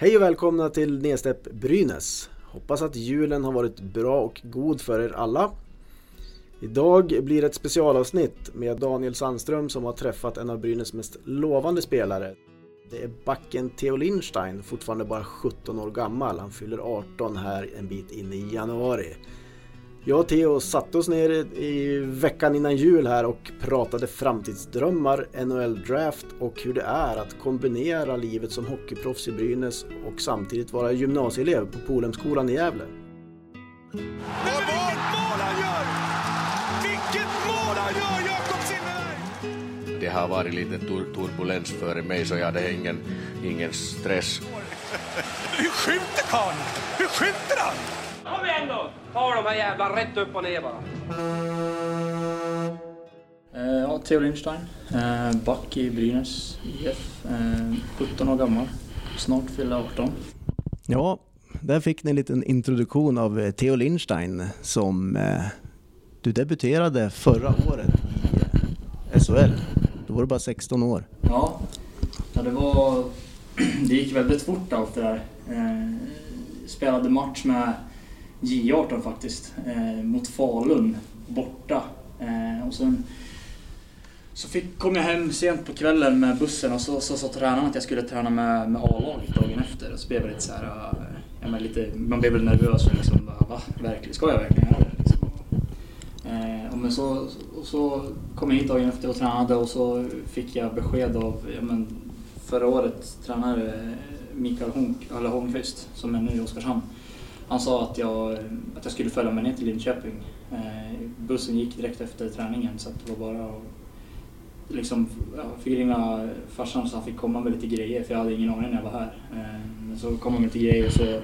Hej och välkomna till nedstäpp Brynäs. Hoppas att julen har varit bra och god för er alla. Idag blir det ett specialavsnitt med Daniel Sandström som har träffat en av Brynäs mest lovande spelare. Det är backen Theo Lindstein, fortfarande bara 17 år gammal. Han fyller 18 här en bit in i januari. Jag och Theo satte oss ner i veckan innan jul här och pratade framtidsdrömmar, NHL-draft och hur det är att kombinera livet som hockeyproffs i Brynäs och samtidigt vara gymnasieelev på Polhemskolan i Gävle. Det har varit lite tur turbulens före mig så jag hade ingen, ingen stress. Hur skjuter karln? Hur skjuter han? Kom igen då! Ta de här jävla rätt upp och ner bara. Eh, Ja, Theo Lindstein. Eh, Back i Brynäs IF. Eh, 17 år gammal. Snart fyller 18. Ja, där fick ni en liten introduktion av eh, Theo Lindstein som eh, du debuterade förra året i eh, SHL. Då var du bara 16 år. Ja, ja det var... Det gick väldigt fort allt det där. Spelade match med J18 faktiskt. Eh, mot Falun, borta. Eh, och sen så fick, kom jag hem sent på kvällen med bussen och så sa så, så tränaren att jag skulle träna med, med A-laget dagen efter. Och så blev jag lite så här, eh, ja, men lite, man blev väl nervös och liksom, bara, va? Verkligen, ska jag verkligen göra det? Liksom. Eh, och men så, och så kom jag hit dagen efter och tränade och så fick jag besked av ja, men, förra årets tränare eh, Mikael Honk, Holmqvist som är nu i Oskarshamn. Han sa att jag, att jag skulle följa med ner till Linköping. Eh, bussen gick direkt efter träningen så att det var bara att liksom, jag fick ringa farsan så han fick komma med lite grejer för jag hade ingen aning när jag var här. Eh, så kom han med lite grejer och så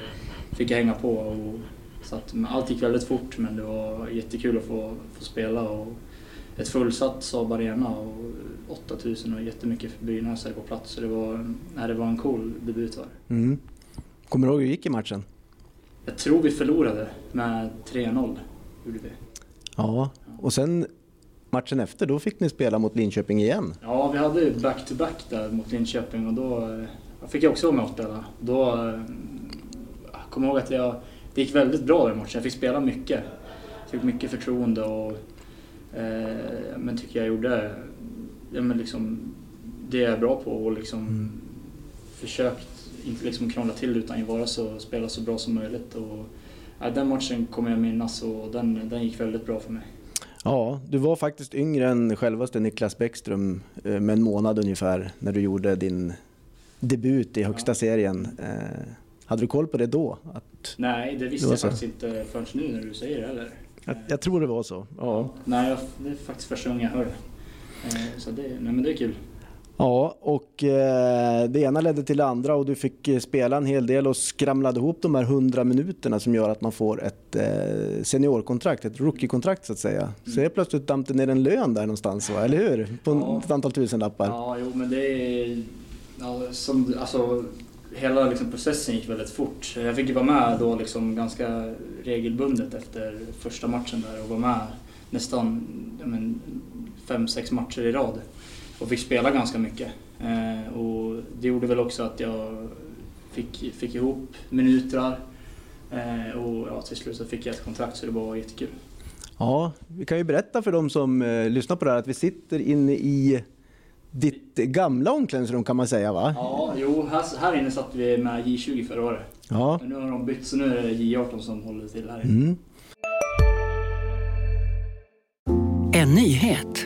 fick jag hänga på. Och, så att, allt gick väldigt fort men det var jättekul att få, få spela. Och ett fullsatt Saab Arena och 8000 och jättemycket brynäsare på plats. Så det var, nej, det var en cool debut. Var. Mm. Kommer du ihåg hur det gick i matchen? Jag tror vi förlorade med 3-0. Gjorde vi. Ja, och sen matchen efter då fick ni spela mot Linköping igen. Ja, vi hade back-to-back där mot Linköping och då jag fick jag också vara med och spela. Då eh, jag kommer ihåg att jag, det gick väldigt bra den matchen. Jag fick spela mycket. Fick mycket förtroende och eh, men tycker jag gjorde ja, men liksom, det jag är bra på och liksom försökt inte liksom krångla till utan vara så, spela så bra som möjligt. Och, ja, den matchen kommer jag minnas och den, den gick väldigt bra för mig. Ja, du var faktiskt yngre än självaste Niklas Bäckström eh, med en månad ungefär när du gjorde din debut i högsta serien. Eh, Hade du koll på det då? Att, Nej, det visste Det jag faktiskt inte förrän nu när du säger det heller. jag, jag tror det var så. Ja. Nej, jag, det är faktiskt första gången jag hör det. Eh, Så det, nej, men det är kul. Ja, och eh, det ena ledde till det andra och du fick eh, spela en hel del och skramlade ihop de här 100 minuterna som gör att man får ett eh, seniorkontrakt, ett rookie-kontrakt så att säga. Så helt plötsligt damp det ner en lön där någonstans, va? eller hur? På Ja. ett antal tusenlappar. Ja, jo, men det är... Ja, som, alltså, hela liksom, processen gick väldigt fort. Jag fick ju vara med då liksom, ganska regelbundet efter första matchen där och vara med nästan ja, men, fem, sex matcher i rad. Och fick spela ganska mycket. Eh, och det gjorde väl också att jag fick, fick ihop minuter. Eh, och ja, till slut så fick jag ett kontrakt så det var jättekul. Ja, vi kan ju berätta för de som eh, lyssnar på det här att vi sitter inne i ditt gamla omklädningsrum kan man säga va? Ja, jo, här, här inne satt vi med J20 förra året. Ja. Men nu har de bytt så nu är det J18 som håller till här inne. Mm. En nyhet.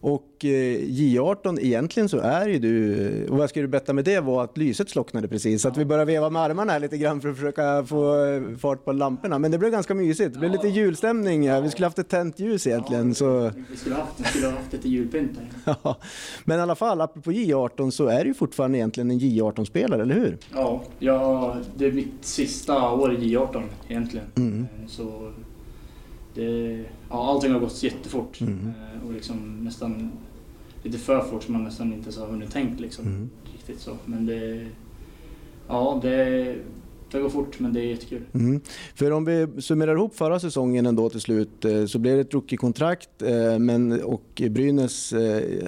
Och eh, J18, egentligen så är ju du, och vad jag skulle berätta med det var att lyset slocknade precis, så att vi började veva med armarna här lite grann för att försöka få eh, fart på lamporna. Men det blev ganska mysigt, det blev lite julstämning här. vi skulle haft ett tänt ljus egentligen. Så, Vi skulle ha haft, vi skulle ha haft lite julpynt ja. Men i alla fall, apropå J18 så är du ju fortfarande egentligen en J18-spelare, eller hur? Ja, ja, det är mitt sista år i J18 egentligen. Mm. Eh, Så det, ja, allting har gått jättefort. Mm. Eh, och liksom nästan lite för fort som man nästan inte så har hunnit tänkt liksom. Mm. Riktigt så. Men det, ja det, det går fort men det är jättekul. Mm. För om vi summerar ihop förra säsongen ändå till slut eh, så blev det ett rookie-kontrakt eh, men, och Brynäs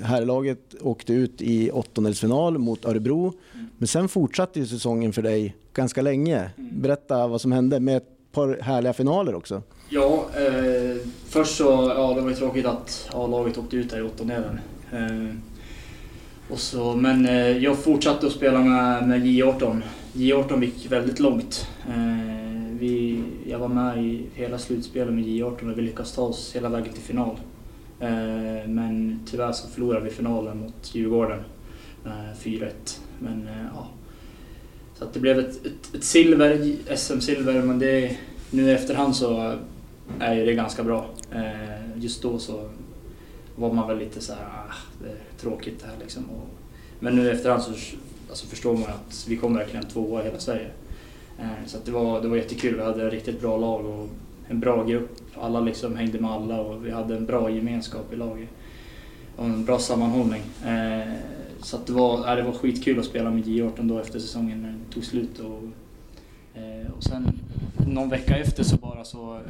herrlaget åkte ut i åttondelsfinal mot Örebro. Mm. Men sen fortsatte ju säsongen för dig ganska länge. Mm. Berätta vad som hände med ett par härliga finaler också. Ja, eh, först så ja, det var ju tråkigt att A-laget åkte ut där i åttondelen. Eh, och så, men eh, jag fortsatte att spela med, med J18. J18 gick väldigt långt. Eh, vi, jag var med i hela slutspelet med J18 och vi lyckades ta oss hela vägen till final. Eh, men tyvärr så förlorade vi finalen mot Djurgården. med 4-1. Men eh, ja. Så att det blev ett, ett, ett silver, SM-silver, men det, nu i efterhand så är ju det ganska bra. Eh, just då så var man väl lite så här, ah, det är tråkigt det här liksom. Och, men nu i efterhand så alltså förstår man att vi kom verkligen tvåa i hela Sverige. Eh, så att det, var, det var jättekul. Vi hade ett riktigt bra lag och en bra grupp. Alla liksom hängde med alla och vi hade en bra gemenskap i laget. Och en bra sammanhållning. Eh, så att det, var, det var skitkul att spela med J18 då efter säsongen när den tog slut. Och, eh, och sen någon vecka efter så bara så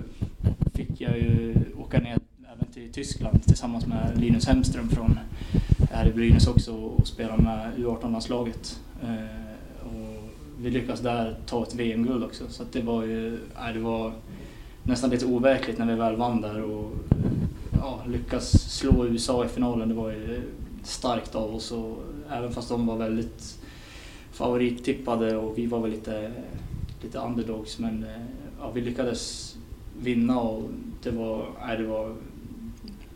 fick jag ju åka ner även till Tyskland tillsammans med Linus Hemström från här i Brynäs också och spela med U18-landslaget. Eh, och vi lyckades där ta ett VM-guld också så att det var ju nej, det var nästan lite overkligt när vi väl vann där och ja, lyckas slå USA i finalen. Det var ju starkt av oss och även fast de var väldigt favorittippade och vi var väl lite, lite underdogs men eh, ja, vi lyckades vinna och det var, nej, det var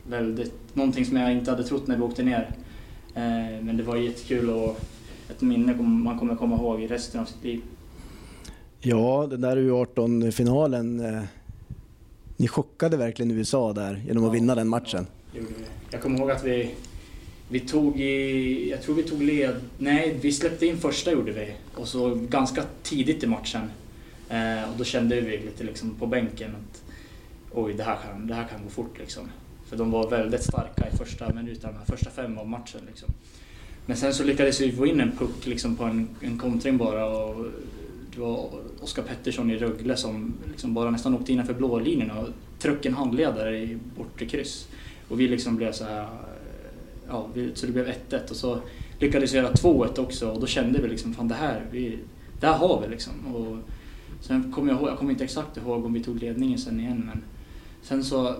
väldigt, någonting som jag inte hade trott när vi åkte ner. Eh, men det var jättekul och ett minne man kommer komma ihåg i resten av sitt liv. Ja, den där U18-finalen. Eh, ni chockade verkligen USA där genom att Ja, vinna den matchen. vi. Jag kommer ihåg att vi, vi tog i, jag tror vi tog led, nej vi släppte in första gjorde vi och så ganska tidigt i matchen. Eh, och då kände vi lite liksom på bänken att oj det här kan, det här kan gå fort liksom. För de var väldigt starka i första minuterna, första fem av matchen liksom. Men sen så lyckades vi få in en puck liksom på en, en kontring bara och det var Oskar Pettersson i Rögle som liksom bara nästan åkte innanför blålinjen och tryckte en handledare i bortre kryss. Och vi liksom blev så här, ja, vi, så det blev 1-1 och så lyckades vi göra 2-1 också och då kände vi liksom, fan det här, vi, det här har vi liksom. Och sen kommer jag ihåg, jag kommer inte exakt ihåg om vi tog ledningen sen igen men sen så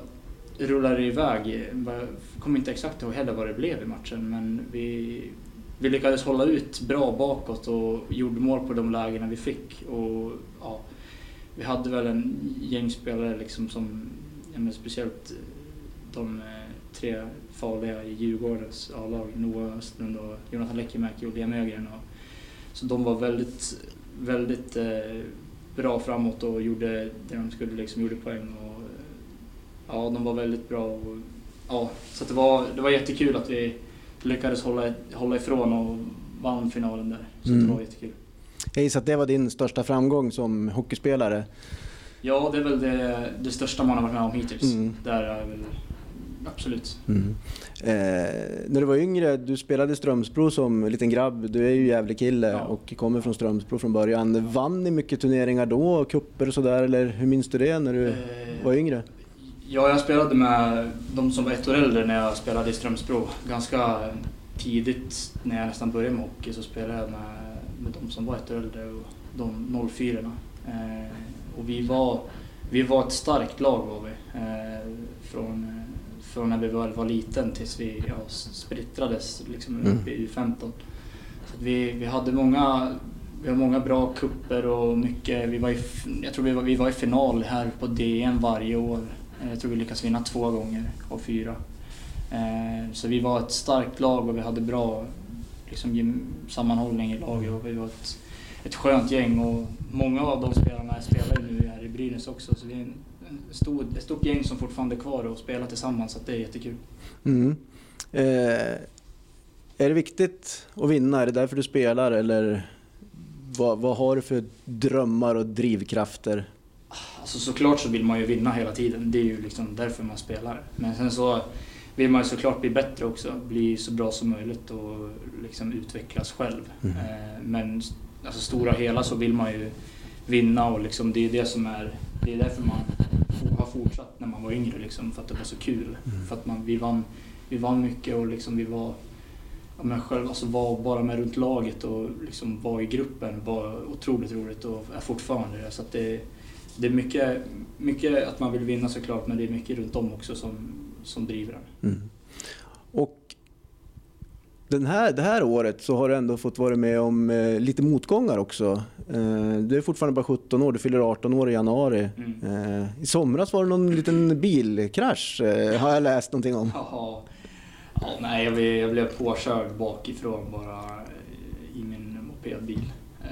rullade det iväg. Jag kommer inte exakt ihåg heller vad det blev i matchen men vi, vi lyckades hålla ut bra bakåt och gjorde mål på de lägena vi fick. Och, ja, vi hade väl en gäng spelare liksom som, ja, men speciellt de eh, tre farliga i Djurgårdens A-lag, Noah Östlund och Jonathan Lekimäki och Liam Ögren. Och, så de var väldigt, väldigt eh, bra framåt och gjorde det de skulle, liksom, gjorde poäng. Och, ja, de var väldigt bra. Och, ja, så det, var, det var jättekul att vi lyckades hålla, hålla ifrån och vann finalen där. Så Mm. det var jättekul. Jag gissar att det var din största framgång som hockeyspelare. Ja, det är väl det, det största man har varit med om hittills. Mm. Där är väl, absolut. Mm. Eh, när du var yngre, du spelade Strömsbro som liten grabb. Du är ju jävlig kille Ja. och kommer från Strömsbro från början. Vann ni mycket turneringar då? Kupper och sådär? Eller hur minns du det när du Eh, var yngre? Ja, jag spelade med de som var ett år äldre när jag spelade i Strömsbro. Ganska tidigt när jag nästan började med hockey så spelade jag med, med de som var ett år äldre och de 04 eh, Och vi var, vi var ett starkt lag var vi. Eh, från, eh, från när vi var, var liten tills vi ja, splittrades liksom Mm. upp i U15. Så vi, vi hade många vi har många bra kupper och mycket. Vi var i, jag tror vi var, vi var i final här på DN varje år. Eh, Jag tror vi lyckades vinna två gånger av fyra. Eh, Så vi var ett starkt lag och vi hade bra liksom, sammanhållning i laget och vi var ett, ett skönt gäng och många av de spelarna spelar nu här i Brynäs också så vi är en stor, ett stort gäng som fortfarande är kvar och spelar tillsammans så det är jättekul. Mm. Eh, är det viktigt att vinna? Är det därför du spelar eller vad, vad har du för drömmar och drivkrafter? Alltså såklart så vill man ju vinna hela tiden. Det är ju liksom därför man spelar. Men sen så vill man ju såklart bli bättre också. Bli så bra som möjligt och liksom utvecklas själv. Mm. Eh, Men alltså stora hela så vill man ju vinna och liksom det är det som är... Det är därför man har fortsatt när man var yngre liksom. För att det var så kul. För att man, vi, vann, vi vann mycket och liksom vi var... Ja, men själv alltså var bara med runt laget och liksom var i gruppen var otroligt roligt och är fortfarande det. Så det, det är mycket, mycket att man vill vinna såklart men det är mycket runt om också som, som driver en. Mm. Och den här, det här året så har du ändå fått vara med om eh, lite motgångar också. Eh, du är fortfarande bara 17 år, du fyller 18 år i januari. Mm. Eh, I somras var det någon liten bilkrasch, eh, har jag läst någonting om. Jaha. Ja, nej, jag blev, jag blev påkörd bakifrån bara eh, i min mopedbil. Eh,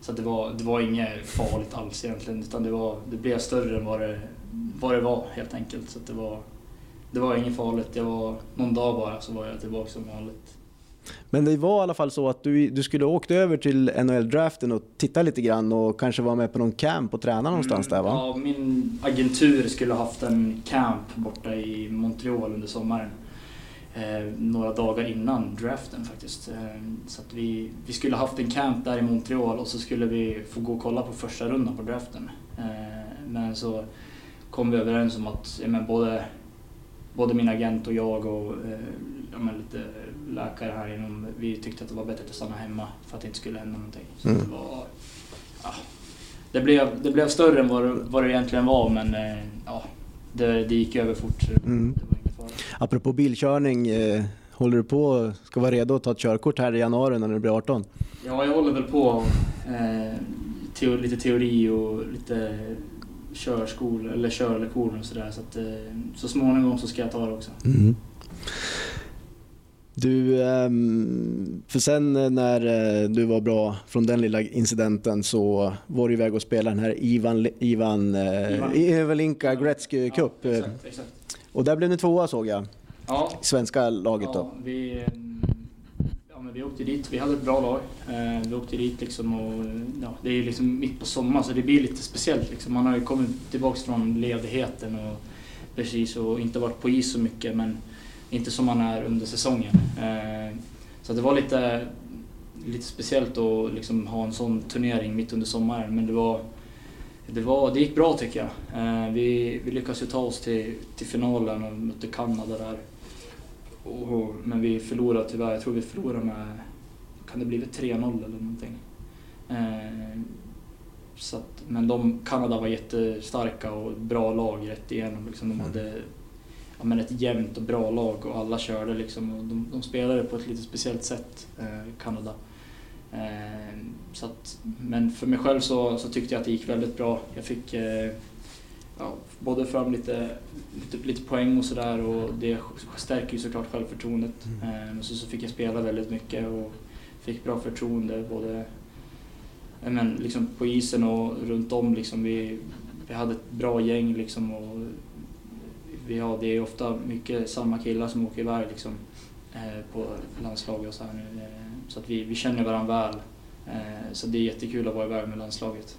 Så det, var, det var inget farligt alls egentligen utan det, var, det blev större än vad det, vad det var helt enkelt. Så att det, var, det var inget farligt. Det var någon dag bara så var jag tillbaka som vanligt. Men det var i alla fall så att du, du skulle ha åkt över till NHL-draften och titta lite grann och kanske vara med på någon camp och träna någonstans där va? Mm, Ja, min agentur skulle ha haft en camp borta i Montreal under sommaren. Eh, några dagar innan draften faktiskt. Eh, så att vi, vi skulle ha haft en camp där i Montreal och så skulle vi få gå och kolla på första rundan på draften. Eh, men så kom vi överens om att ja, men både, både min agent och jag och eh, ja, men lite läkare här inom, vi tyckte att det var bättre att stanna hemma för att det inte skulle hända någonting. Så Mm. det var, ja, det blev, det blev större än vad det, vad det egentligen var men eh, ja, det, det gick över fort. Mm. det var ingen fara. Apropå bilkörning, eh, håller du på ska vara redo att ta ett körkort här i januari när du blir 18? Ja, jag håller väl på eh, teo, lite teori och lite körskola eller körlektioner och sådär. Så, att, eh, så småningom så ska jag ta det också. Mm. Du, ehm, för sen eh, när eh, du var bra från den lilla incidenten så var du iväg och spelade den här Ivan, Ivan, Ivan. Evelinka Gretzky Cup. Ja, exakt, exakt. Och där blev ni tvåa såg jag, Ja, svenska laget då. ja, vi, eh, ja, men vi åkte dit. Vi hade ett bra lag. Eh, vi åkte dit liksom och ja, det är ju liksom mitt på sommaren så det blir lite speciellt. Liksom. Man har ju kommit tillbaka från ledigheten och precis och inte varit på is så mycket men inte som man är under säsongen. Eh, så det var lite, lite speciellt att liksom ha en sån turnering mitt under sommaren men det var det, var, det gick bra tycker jag. Eh, vi, vi lyckades ju ta oss till, till finalen och mötte Kanada där. Och, men vi förlorade tyvärr. Jag tror vi förlorade med, kan det blivit 3-0 eller någonting. Eh, så att, men de, Kanada var jättestarka och bra lag rätt igenom. Liksom. De hade ja, men ett jämnt och bra lag och alla körde liksom. Och de, de spelade på ett lite speciellt sätt, eh, Kanada. Eh, så att, men för mig själv så, så tyckte jag att det gick väldigt bra. Jag fick eh, ja, både fram lite, lite, lite poäng och sådär och det stärker ju såklart självförtroendet. Eh, men så, så fick jag spela väldigt mycket och fick bra förtroende både men, liksom på isen och runt om. Liksom, vi, vi hade ett bra gäng liksom, och vi har, det är ofta mycket samma killar som åker iväg liksom, eh, på landslaget och så här nu. Eh, så att vi, vi känner varandra väl. Eh, så det är jättekul att vara iväg med landslaget.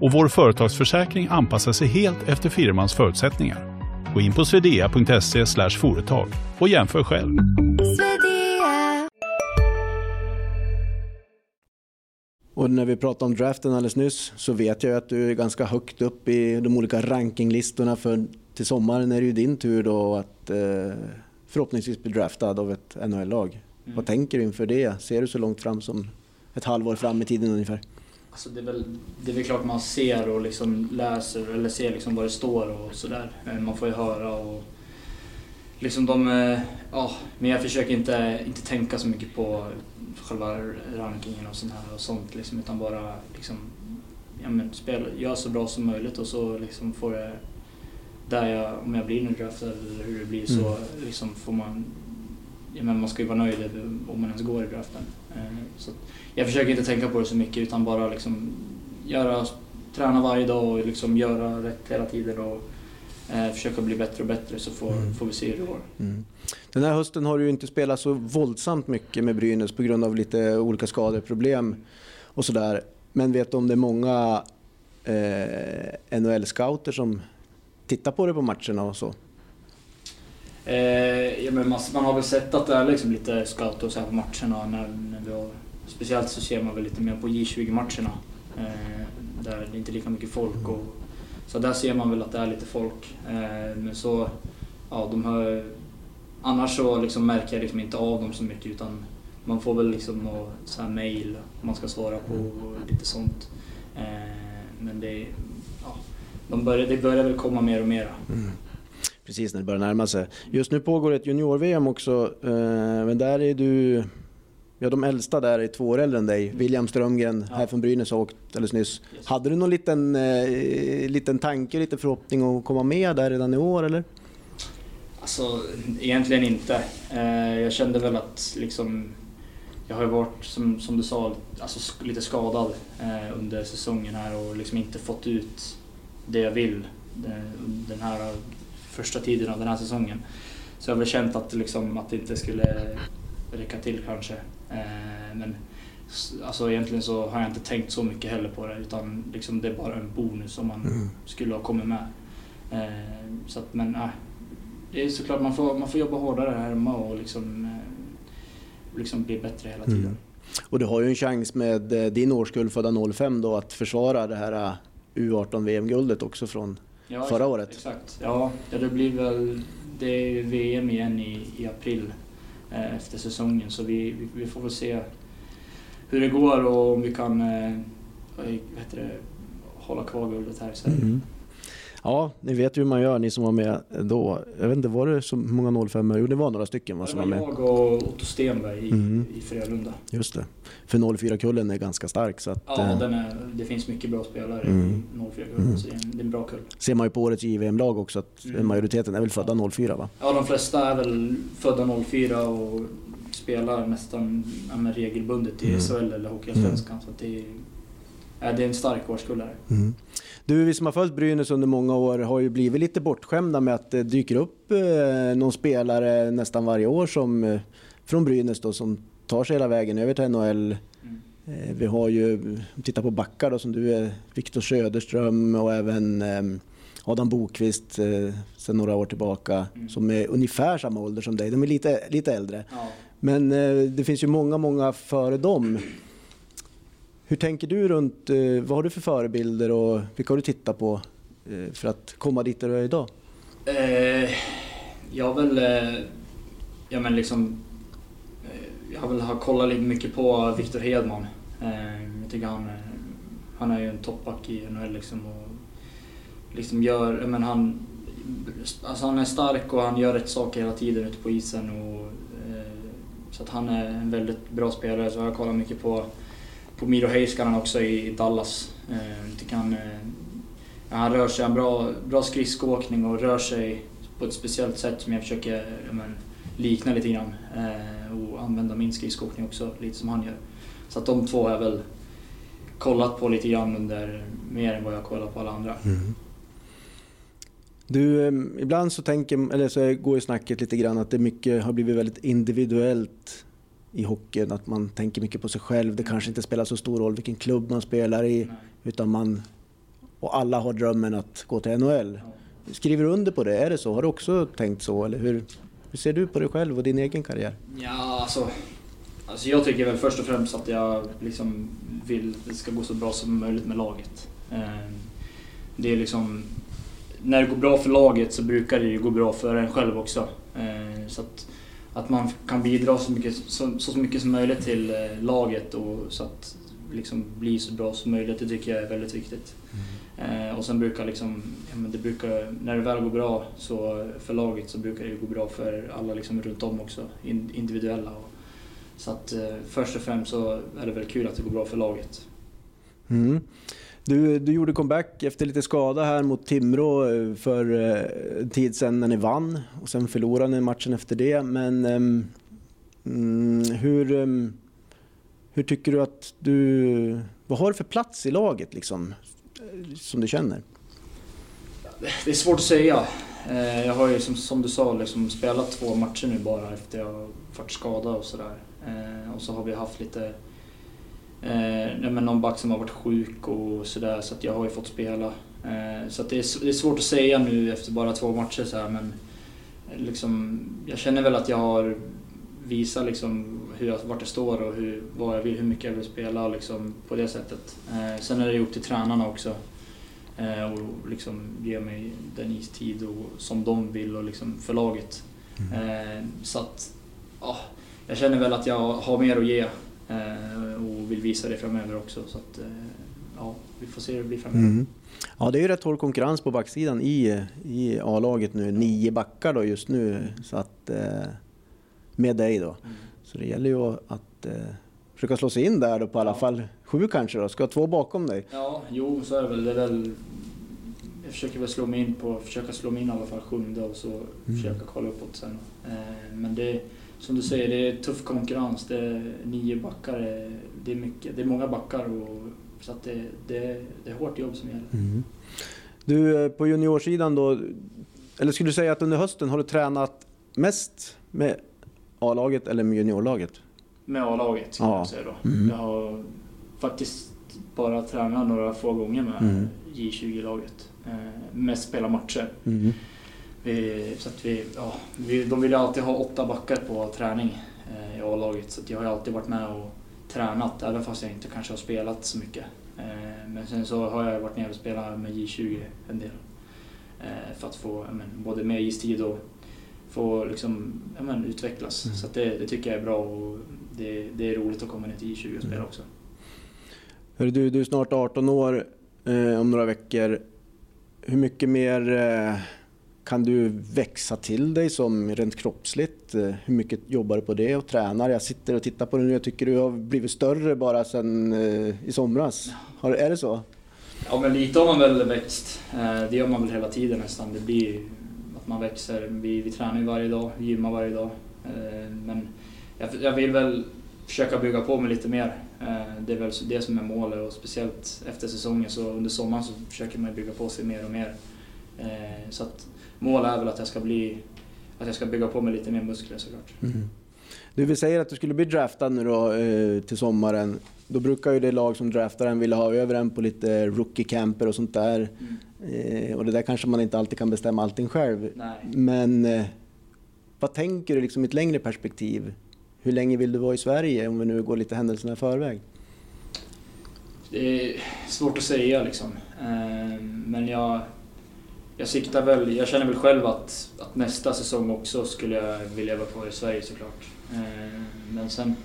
och vår företagsförsäkring anpassar sig helt efter firmans förutsättningar. Gå in på swedea.se företag och jämför själv. Och när vi pratade om draften alldeles nyss så vet jag att du är ganska högt upp i de olika rankinglistorna för till sommaren är det ju din tur då att eh, förhoppningsvis bli draftad av ett NHL-lag. Mm. Vad tänker du inför det? Ser du så långt fram som ett halvår fram i tiden ungefär? Alltså det, är väl, det är väl klart man ser och liksom läser eller ser liksom vad det står och sådär. Eh, Man får ju höra och liksom de, eh, ja, men jag försöker inte, inte tänka så mycket på själva rankingen och sånt här och sånt liksom utan bara liksom ja, men, spela, göra så bra som möjligt och så liksom får jag, där jag, om jag blir draftad eller hur det blir så Mm. liksom får man, ja, men man ska ju vara nöjd om man ens går i draften. Eh, så jag försöker inte tänka på det så mycket utan bara liksom göra, träna varje dag och liksom göra rätt hela tiden och eh, försöka bli bättre och bättre så får, Mm. får vi se hur det går. Mm. Den här hösten har du ju inte spelat så våldsamt mycket med Brynäs på grund av lite olika skadeproblem och sådär. Men vet du om det är många eh, NHL-scouter som tittar på det på matcherna och så? Eh, ja, men man, man har väl sett att det är liksom lite scout och så här på matcherna. När, när vi har, speciellt så ser man väl lite mer på J20-matcherna. Eh, där det inte är lika mycket folk. Och, så där ser man väl att det är lite folk. Eh, men så, ja de här, annars så liksom märker jag liksom inte av dem så mycket utan man får väl liksom så här mail man ska svara på och lite sånt. Eh, men det, ja, de börjar, det börjar väl komma mer och mer. Mm. Precis när det börjar närma sig. Just nu pågår ett junior-VM också, eh, men där är du... Ja, de äldsta där är två år äldre än dig. William Strömgren här från Brynäs har åkt alldeles nyss. Yes. Hade du någon liten, eh, liten tanke, lite förhoppning att komma med där redan i år eller? Alltså egentligen inte. Eh, jag kände väl att liksom, jag har ju varit som, som du sa alltså, lite skadad eh, under säsongen här och liksom inte fått ut det jag vill den, den här första tiden av den här säsongen. Så jag har väl känt att, liksom, att det inte skulle räcka till kanske. Eh, men alltså, egentligen så har jag inte tänkt så mycket heller på det utan liksom, det är bara en bonus om man skulle ha kommit med. Eh, så att, men äh, det är såklart man får, man får jobba hårdare här hemma och liksom, liksom bli bättre hela tiden. Mm. Och du har ju en chans med din årskull födda 05 då att försvara det här eh, U18 VM-guldet också från Ja, förra året. Exakt. Ja, det blir väl det är VM igen i, i april eh, efter säsongen så vi, vi, vi får väl se hur det går och om vi kan eh, vad heter det, hålla kvar guldet här i Sverige. Mm. Ja, ni vet ju hur man gör, ni som var med då. Jag vet inte, var det så många 05 Jo, det var några stycken va, som var med. jag och Otto Stenberg i, Mm. i Frölunda. Just det. För 04-kullen är ganska stark så att, Ja, eh, den är, det finns mycket bra spelare Mm. i 04 kullen Mm. så det är, en, det är en bra kull. ser man ju på årets JVM-lag också att Mm. majoriteten är väl födda 04 va? Ja, de flesta är väl födda 04 och spelar nästan ja, regelbundet i Mm. SHL eller Hockeyallsvenskan. Så att det, är, ja, det är en stark årskull här. Mm. Du, vi som har följt Brynäs under många år har ju blivit lite bortskämda med att det dyker upp eh, någon spelare nästan varje år som, eh, från Brynäs då, som tar sig hela vägen över till NHL. Mm. Eh, vi har ju, titta på backar då som du är, Viktor Söderström och även eh, Adam Bokvist eh, sedan några år tillbaka Mm. som är ungefär samma ålder som dig. De är lite, lite äldre. Ja. Men eh, det finns ju många, många före dem. Hur tänker du runt, eh, vad har du för förebilder och vilka har du tittat på eh, för att komma dit där du är idag? Eh, jag har väl, eh, ja men liksom, eh, jag har väl har kollat lite mycket på Victor Hedman. Eh, jag tycker han, han är ju en toppback i NHL liksom och liksom gör, ja men han, alltså han är stark och han gör rätt saker hela tiden ute på isen och eh, så att han är en väldigt bra spelare så jag har kollat mycket på på Miro Heiskanen också i Dallas. Eh, han, eh, Ja, han rör sig, han har bra, bra skridskoåkning och rör sig på ett speciellt sätt som jag försöker ja, men, likna lite grann. Eh, och använda min skridskoåkning också, lite som han gör. Så att de två har jag väl kollat på lite grann under mer än vad jag kollat på alla andra. Mm. Du, ehm, ibland så, tänker, eller så går ju snacket lite grann att det mycket har blivit väldigt individuellt i hockeyn. Att man tänker mycket på sig själv. Det kanske inte spelar så stor roll vilken klubb man spelar i. Utan man, och alla har drömmen att gå till NHL. Skriver du under på det? Är det så? Har du också tänkt så? Eller hur, hur ser du på dig själv och din egen karriär? Ja, alltså, alltså jag tycker väl först och främst att jag liksom vill att det ska gå så bra som möjligt med laget. Eh, Det är liksom, när det går bra för laget så brukar det ju gå bra för en själv också. Eh, Så att, att man kan bidra så mycket, så, så mycket som möjligt till eh, laget och så att liksom bli så bra som möjligt, det tycker jag är väldigt viktigt. Eh, och sen brukar liksom, ja, men det brukar, när det väl går bra så för laget så brukar det gå bra för alla liksom runt om också, in, individuella. Och, så att eh, först och främst så är det väl kul att det går bra för laget. Mm. Du, du gjorde comeback efter lite skada här mot Timrå eh, för eh, en tid sedan när ni vann och sen förlorade ni matchen efter det. Men um, hur, um, hur tycker du att du... Vad har du för plats i laget liksom, eh, som du känner? Det är svårt att säga. Eh, jag har ju som, som du sa liksom spelat två matcher nu bara efter jag varit skadad och sådär. Och så har vi haft lite Eh, men någon back som har varit sjuk och sådär så att jag har ju fått spela. Eh, så att det, är, det är svårt att säga nu efter bara två matcher så här, men liksom, jag känner väl att jag har visat liksom hur jag, vart jag står och hur, vad jag vill, hur mycket jag vill spela liksom, på det sättet. Eh, sen är det upp till tränarna också. Eh, och liksom ge mig den istid och, som de vill och liksom för laget. Mm. Eh, så att, ja, jag känner väl att jag har mer att ge Eh, och vill visa det framöver också. Så att, eh, ja, vi får se hur det blir framöver. Mm. Ja, det är ju rätt hård konkurrens på backsidan i, i A-laget nu. Nio backar då just nu så att, eh, med dig då. Mm. Så det gäller ju att försöka slå sig in där då på alla ja. fall sju kanske då. Ska ha två bakom dig? Ja, jo så är det väl. Det är väl jag försöker väl slå mig in på, försöka slå mig in i alla fall sjunde och så mm. försöka kolla uppåt sen. Men det, som du säger, det är tuff konkurrens. Det är nio backar, det är, mycket, det är många backar. Och, så att det, det, det är hårt jobb som gäller. Mm. Du, eh, på juniorsidan då, eller skulle du säga att under hösten har du tränat mest med A-laget eller med juniorlaget? Med A-laget skulle ja. jag säga då. Mm. Jag har faktiskt bara tränat några få gånger med mm. J20-laget. Eh, mest spela matcher. Mm. Vi, så att vi, ja, vi, de vill ju alltid ha åtta backar på träning eh, i A-laget så jag har alltid varit med och tränat även fast jag inte kanske har spelat så mycket. Eh, men sen så har jag varit nere och spelat med J20 en del. Eh, för att få men, både mer istid och få liksom, men, utvecklas. Mm. Så det, det, tycker jag är bra och det, det, är roligt att komma ner till J20 och spela mm. också. Hör du, du är snart 18 år eh, om några veckor. Hur mycket mer eh, kan du växa till dig som rent kroppsligt? Eh, hur mycket jobbar du på det och tränar? Jag sitter och tittar på dig nu. Jag tycker du har blivit större bara sedan eh, i somras. Har, är det så? Ja, men lite har man väl växt. Eh, det gör man väl hela tiden nästan. Det blir att man växer. Vi, vi tränar ju varje dag, vi gymmar varje dag. Men jag, jag vill väl försöka bygga på mig lite mer. Det är väl det som är målet och speciellt efter säsongen så under sommaren så försöker man bygga på sig mer och mer. Så att mål är väl att jag ska bli att jag ska bygga på mig lite mer muskler såklart. Mm. Du vill säga att du skulle bli draftad nu då eh, till sommaren. Då brukar ju det lag som draftar en vilja ha över en på lite rookie camper och sånt där. Mm. Eh, och det där kanske man inte alltid kan bestämma allting själv. Nej. Men eh, vad tänker du liksom i ett längre perspektiv? Hur länge vill du vara i Sverige om vi nu går lite händelserna i förväg? Det är svårt att säga liksom. Men jag jag siktar väl, jag känner väl själv att, att nästa säsong också skulle jag vilja vara kvar i Sverige såklart. Eh, men sen,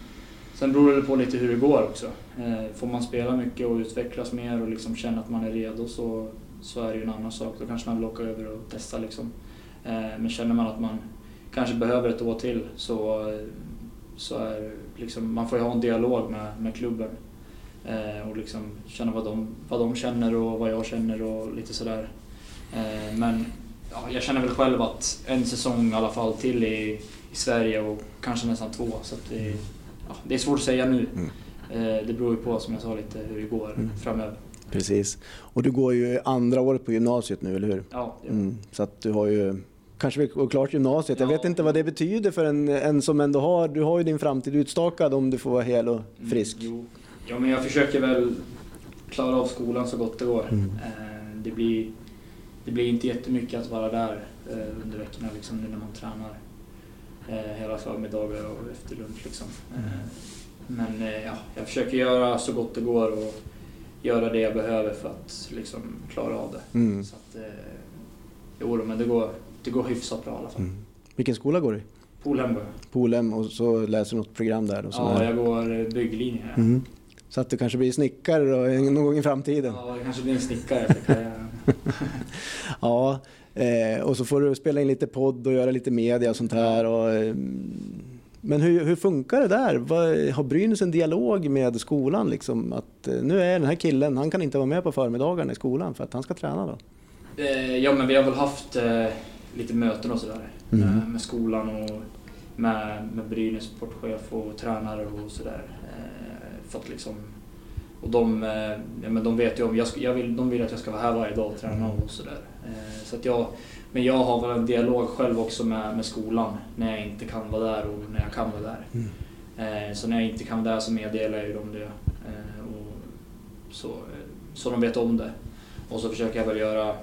sen beror det på lite hur det går också. Eh, får man spela mycket och utvecklas mer och liksom känna att man är redo så, så är det ju en annan sak. Då kanske man vill åka över och testa liksom. Eh, men känner man att man kanske behöver ett år till så, så är liksom, man får ju ha en dialog med, med klubben. Eh, och liksom känna vad de, vad de känner och vad jag känner och lite sådär. Eh, men ja, jag känner väl själv att en säsong i alla fall till i, i Sverige och kanske nästan två. Så det, ja, det är svårt att säga nu. Mm. Eh, det beror ju på, som jag sa, lite hur det går mm. framöver. Precis. Och du går ju andra året på gymnasiet nu, eller hur? Ja, mm. Så att du har ju kanske går klart gymnasiet. Ja. Jag vet inte vad det betyder för en, en som ändå har, du har ju din framtid utstakad om du får vara hel och mm, frisk. Mm, ja, men jag försöker väl klara av skolan så gott det går. Mm. Eh, det blir det blir inte jättemycket att vara där eh, under veckorna liksom, nu när man tränar eh, hela förmiddagar och efter lunch. Liksom. Mm. Eh, men ja, jag försöker göra så gott det går och göra det jag behöver för att liksom, klara av det. Mm. Så att, eh, jo, men det går, det går hyfsat bra i alla fall. Mm. Vilken skola går du i? Polhem går jag. Polhem och så läser du något program där? Och så ja, jag går eh, bygglinje. Mm. Så att du kanske blir snickare då, någon gång i framtiden? Ja, det kanske blir en snickare. ja, eh, och så får du spela in lite podd och göra lite media och sånt här. Och, eh, Men hur, hur funkar det där? Har Brynäs en dialog med skolan? Liksom, att eh, nu är den här killen, han kan inte vara med på förmiddagarna i skolan för att han ska träna då? Ja, men vi har väl haft lite möten och sådär Mm. med skolan och med, med Brynäs sportchef och tränare och sådär. Eh, för att liksom, och de, eh, ja, men de vet ju om, jag, jag vill, de vill att jag ska vara här varje dag och träna och sådär. Eh, så att jag, men jag har väl en dialog själv också med, med skolan när jag inte kan vara där och när jag kan vara där. Eh, så när jag inte kan vara där så meddelar jag ju dem det. Och så, så de vet om det. Och så försöker jag väl göra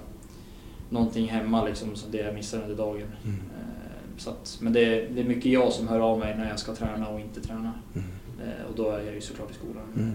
någonting hemma liksom, så det jag missar under dagen. Eh, så att, men det är, det är mycket jag som hör av mig när jag ska träna och inte träna. Eh, och då är jag ju såklart i skolan.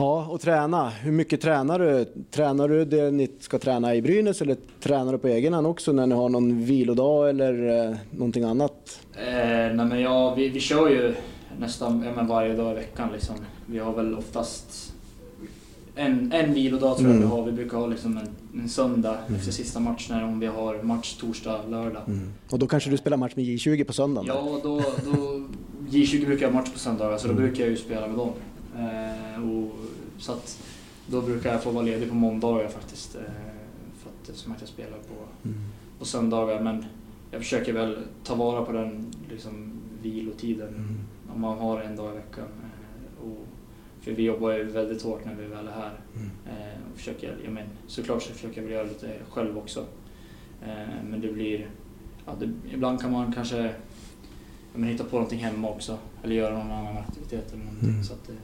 Ja, och träna. Hur mycket tränar du? Tränar du det ni ska träna i Brynäs eller tränar du på egen hand också när ni har någon vilodag eller eh, någonting annat? Eh, nej men ja, vi, vi kör ju nästan ja, men varje dag i veckan. Liksom. Vi har väl oftast en, en vilodag tror jag Mm. vi har. Vi brukar ha liksom en, en söndag efter sista matchen om vi har match torsdag, lördag. Och då kanske du spelar match med J20 på söndagen? Ja, då, då, J20 brukar jag ha match på söndagar så då Mm. brukar jag ju spela med dem. Eh, och, så att då brukar jag få vara ledig på måndagar faktiskt. Eh, för att, eftersom att jag spelar på, Mm. på söndagar. Men jag försöker väl ta vara på den liksom, vilotiden Mm. om man har en dag i veckan. Eh, och, för vi jobbar ju väldigt hårt när vi väl är här. Mm. Eh, och försöker, jag men, såklart så försöker jag väl göra lite själv också. Eh, men det blir, ja, det, ibland kan man kanske men hitta på någonting hemma också. Eller göra någon annan aktivitet eller någonting. Mm. Så att, eh,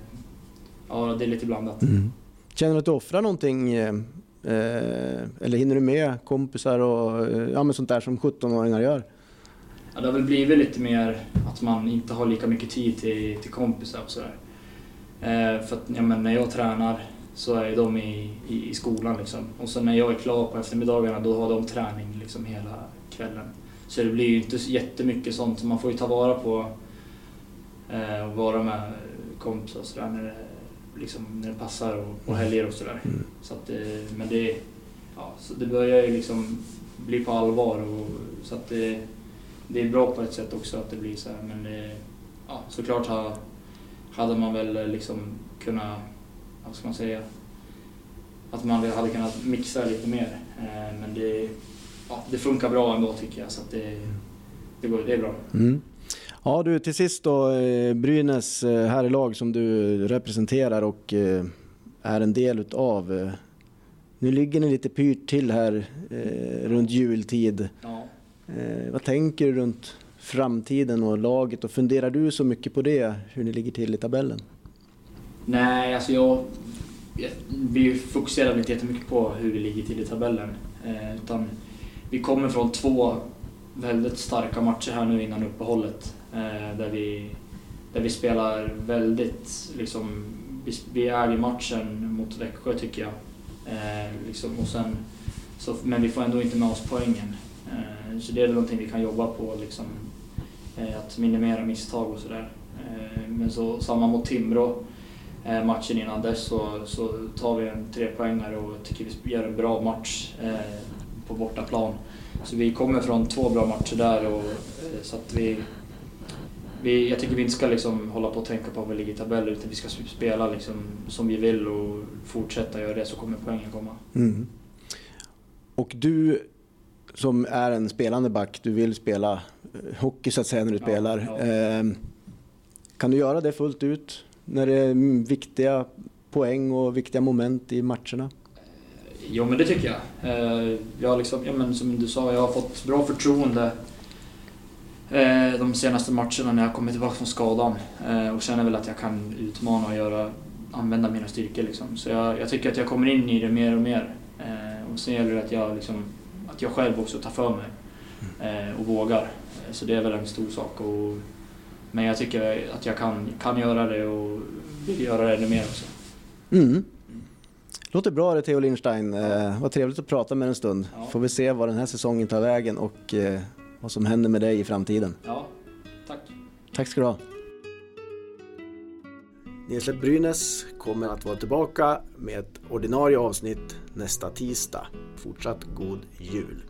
ja, det är lite blandat. Mm. Känner du att du offrar någonting? eh, Eh, eller hinner du med kompisar och eh, ja, men sånt där som 17-åringar gör? Ja, det har väl blivit lite mer att man inte har lika mycket tid till, till kompisar och sådär. Eh, för att ja, men när jag tränar så är de i, i, i skolan liksom. Och sen när jag är klar på eftermiddagarna då har de träning liksom hela kvällen. Så det blir ju inte jättemycket sånt. Så man får ju ta vara på eh, och vara med kompisar och sådär när det, liksom, när det passar och, och helger och sådär. Mm. Så att, eh, men det, ja, så det börjar ju liksom bli på allvar. Och, så att det, det är bra på ett sätt också att det blir så här. Men det, ja, såklart ha, hade man väl liksom kunnat, vad ska man säga, att man hade kunnat mixa lite mer. Eh, Men det, ja, det funkar bra ändå tycker jag. Så att det, det, går, det är bra. Mm. Ja du, till sist då eh, Brynäs eh, herrlag som du representerar och eh, är en del utav. eh, Nu ligger ni lite pyrt till här eh, runt jultid. Ja. Eh, vad tänker du runt framtiden och laget och funderar du så mycket på det, hur ni ligger till i tabellen? Nej, alltså jag, jag, vi fokuserar inte jättemycket på hur vi ligger till i tabellen. Eh, utan vi kommer från två väldigt starka matcher här nu innan uppehållet. Eh, där, vi, där vi spelar väldigt, liksom, vi, vi i matchen mot Växjö tycker jag. Eh, liksom, och sen, så, men vi får ändå inte med oss poängen. Eh, så det är någonting vi kan jobba på, liksom, eh, att minimera misstag och sådär. Eh, men så samma mot Timrå eh, matchen innan dess så, så tar vi en trepoängare och tycker vi gör en bra match eh, på bortaplan. Så vi kommer från två bra matcher där och eh, så att vi, vi jag tycker vi inte ska liksom hålla på och tänka på var vi ligger i tabellen utan vi ska spela liksom som vi vill och fortsätta göra det så kommer poängen komma. Mm. Och du som är en spelande back, du vill spela eh, hockey så att säga när du Ja, spelar. ja. Eh, kan du göra det fullt ut när det är viktiga poäng och viktiga moment i matcherna? Jo men det tycker jag. Eh, jag liksom, ja, men som du sa, jag har fått bra förtroende eh, de senaste matcherna när jag kommit tillbaka från skadan eh, och känner väl att jag kan utmana och göra, använda mina styrkor. Liksom. Så jag, jag tycker att jag kommer in i det mer och mer. Eh, och sen gäller det att jag, liksom, att jag själv också tar för mig eh, och vågar. Eh, Så det är väl en stor sak. Och, men jag tycker att jag kan, kan göra det och vill göra det ännu mer också. Mm. Låter bra det Theo Lindstein. Eh, vad trevligt att prata med en stund. Ja. Får vi se vad den här säsongen tar vägen och eh, vad som händer med dig i framtiden. Ja, tack. Tack ska du ha. Nielsläpp Brynäs kommer att vara tillbaka med ett ordinarie avsnitt nästa tisdag. Fortsatt god jul!